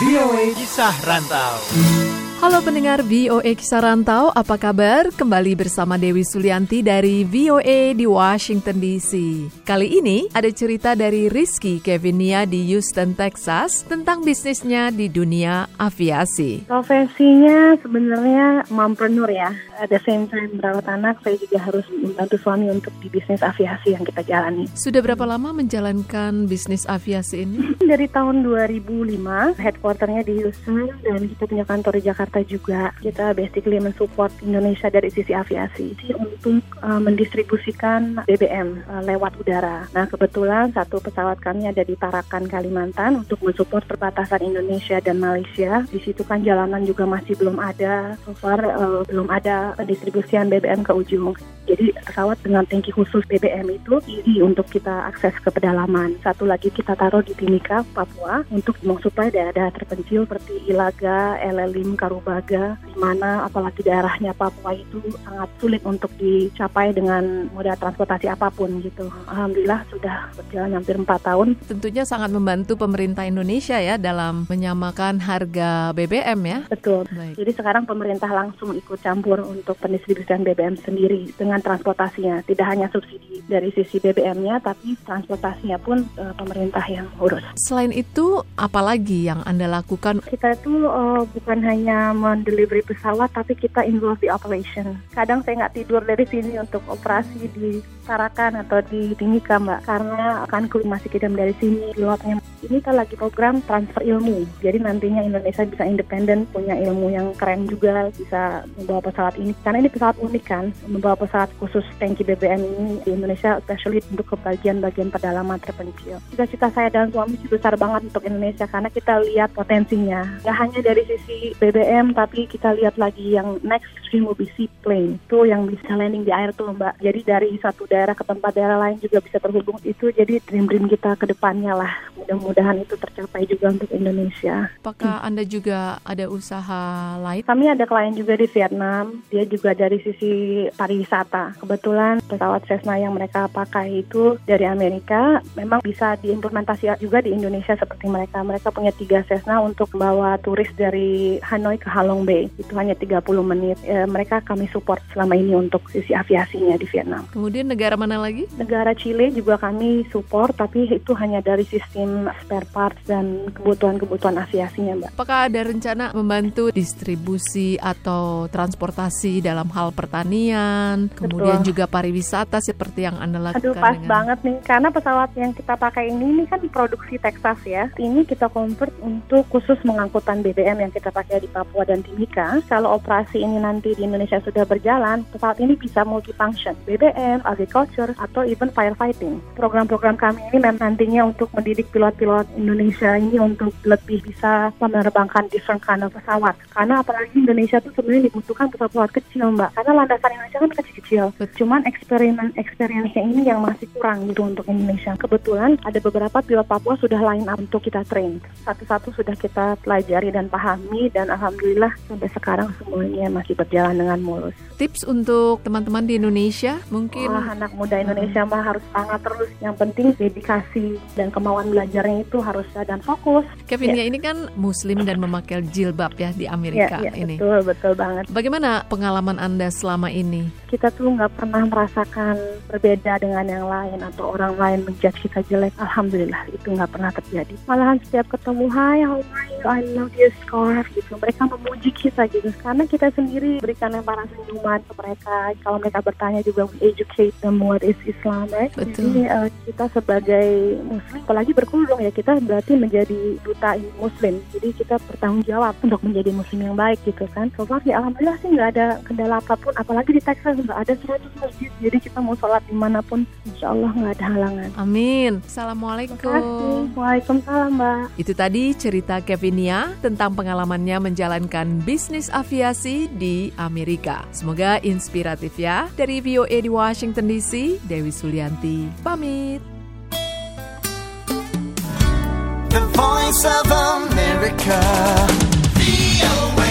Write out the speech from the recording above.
VOA Kisah Rantau. Halo pendengar VOA Kisah Rantau, apa kabar? Kembali bersama Dewi Sulianti dari VOA di Washington DC. Kali ini ada cerita dari Rizky Kevinia di Houston, Texas tentang bisnisnya di dunia aviasi. Profesinya sebenarnya mompreneur ya. Ada same time merawat anak, saya juga harus membantu suami untuk di bisnis aviasi yang kita jalani. Sudah berapa lama menjalankan bisnis aviasi ini? Dari tahun 2005, headquarternya di Houston dan kita punya kantor di Jakarta juga. Kita basically mensupport Indonesia dari sisi aviasi untuk uh, mendistribusikan BBM uh, lewat udara. Nah kebetulan satu pesawat kami ada di Tarakan, Kalimantan untuk mensupport perbatasan Indonesia dan Malaysia. Di situ kan jalanan juga masih belum ada. So far uh, belum ada pendistribusian BBM ke ujung. Jadi pesawat dengan tangki khusus BBM itu easy untuk kita akses ke pedalaman. Satu lagi kita taruh di Timika, Papua untuk mensuplai daerah-daerah terpencil seperti Ilaga, Elelim, Karubaga, di mana apalagi daerahnya Papua itu sangat sulit untuk dicapai dengan moda transportasi apa pun gitu. Alhamdulillah sudah berjalan hampir empat tahun. Tentunya sangat membantu pemerintah Indonesia ya dalam menyamakan harga BBM ya. Betul. Baik. Jadi sekarang pemerintah langsung ikut campur untuk pendistribusian BBM sendiri dengan dengan transportasinya. Tidak hanya subsidi dari sisi BBM-nya, tapi transportasinya pun uh, pemerintah yang urus. Selain itu, apalagi yang Anda lakukan? Kita itu uh, bukan hanya mendelivery pesawat, tapi kita involve di operation. Kadang saya nggak tidur dari sini untuk operasi di Tarakan atau di Timika, Mbak. Karena akan masih kirim dari sini, pilotnya. Ini kita lagi program transfer ilmu. Jadi nantinya Indonesia bisa independen, punya ilmu yang keren juga, bisa membawa pesawat ini. Karena ini pesawat unik kan, membawa pesawat khusus tangki BBM ini di Indonesia, especially untuk ke bagian-bagian pedalaman terpencil. Cita-cita saya dan suami besar banget untuk Indonesia karena kita lihat potensinya. Gak hanya dari sisi BBM, tapi kita lihat lagi yang next stream will be seaplane. Itu yang bisa landing di air tuh Mbak. Jadi dari satu daerah ke tempat daerah lain juga bisa terhubung. Itu jadi dream-dream kita ke depannya lah. Mudah-mudahan itu tercapai juga untuk Indonesia. Apakah hmm. Anda juga ada usaha lain? Kami ada klien juga di Vietnam. Dia juga dari sisi pariwisata. Kebetulan pesawat Cessna yang mereka pakai itu dari Amerika memang bisa diimplementasi juga di Indonesia seperti mereka. Mereka punya tiga Cessna untuk membawa turis dari Hanoi ke Halong Bay. Itu hanya 30 menit. E, mereka kami support selama ini untuk sisi aviasinya di Vietnam. Kemudian negara mana lagi? Negara Chile juga kami support, tapi itu hanya dari sistem spare parts dan kebutuhan-kebutuhan aviasinya, Mbak. Apakah ada rencana membantu distribusi atau transportasi dalam hal pertanian, kemudian Betul. juga pariwisata seperti yang Anda lakukan. Aduh pas dengan... banget nih, karena pesawat yang kita pakai ini, ini kan produksi Texas ya. Ini kita convert untuk khusus mengangkutan BBM yang kita pakai di Papua dan Timika. Kalau operasi ini nanti di Indonesia sudah berjalan, pesawat ini bisa multifunction, BBM, agriculture, atau even firefighting. Program-program kami ini memang nantinya untuk mendidik pilot-pilot Indonesia ini untuk lebih bisa menerbangkan different kind of pesawat. Karena apalagi Indonesia tuh sebenarnya dibutuhkan pesawat-pesawat kecil, Mbak. Karena landasan Indonesia kan kecil-kecil kecil. Cuman eksperimen experience ini yang masih kurang gitu untuk Indonesia. Kebetulan ada beberapa pilot Papua sudah line up untuk kita train. Satu-satu sudah kita pelajari dan pahami dan alhamdulillah sampai sekarang semuanya masih berjalan dengan mulus. Tips untuk teman-teman di Indonesia mungkin oh, anak muda Indonesia hmm. mah harus semangat terus. Yang penting dedikasi dan kemauan belajarnya itu harus dan fokus. Kevin ya. ini kan muslim dan memakai jilbab ya di Amerika ya, ya, ini. Betul, betul banget. Bagaimana pengalaman Anda selama ini? Kita tuh nggak pernah merasakan berbeda dengan yang lain atau orang lain menjudge kita jelek. Alhamdulillah itu nggak pernah terjadi. Malahan setiap ketemu, Hai, how are you? I love your scarf gitu. Mereka memuji kita gitu. Karena kita sendiri berikan lemparan senyuman ke mereka. Kalau mereka bertanya juga we educate them what is Islam, right? Betul. Jadi uh, kita sebagai Muslim, apalagi berkerudung ya kita berarti menjadi duta Muslim. Jadi kita bertanggung jawab untuk menjadi Muslim yang baik gitu kan. So far ya Alhamdulillah sih nggak ada kendala apa pun. Apalagi di Texas nggak ada ada 100 masjid. Jadi kita mau sholat di mana pun insya Allah nggak ada halangan. Amin. Assalamualaikum. Waalaikumsalam Mbak. Itu tadi cerita Kevinia tentang pengalamannya menjalankan bisnis aviasi di Amerika. Semoga inspiratif ya. Dari VOA di Washington DC Dewi Sulianti pamit The Voice of America. VOA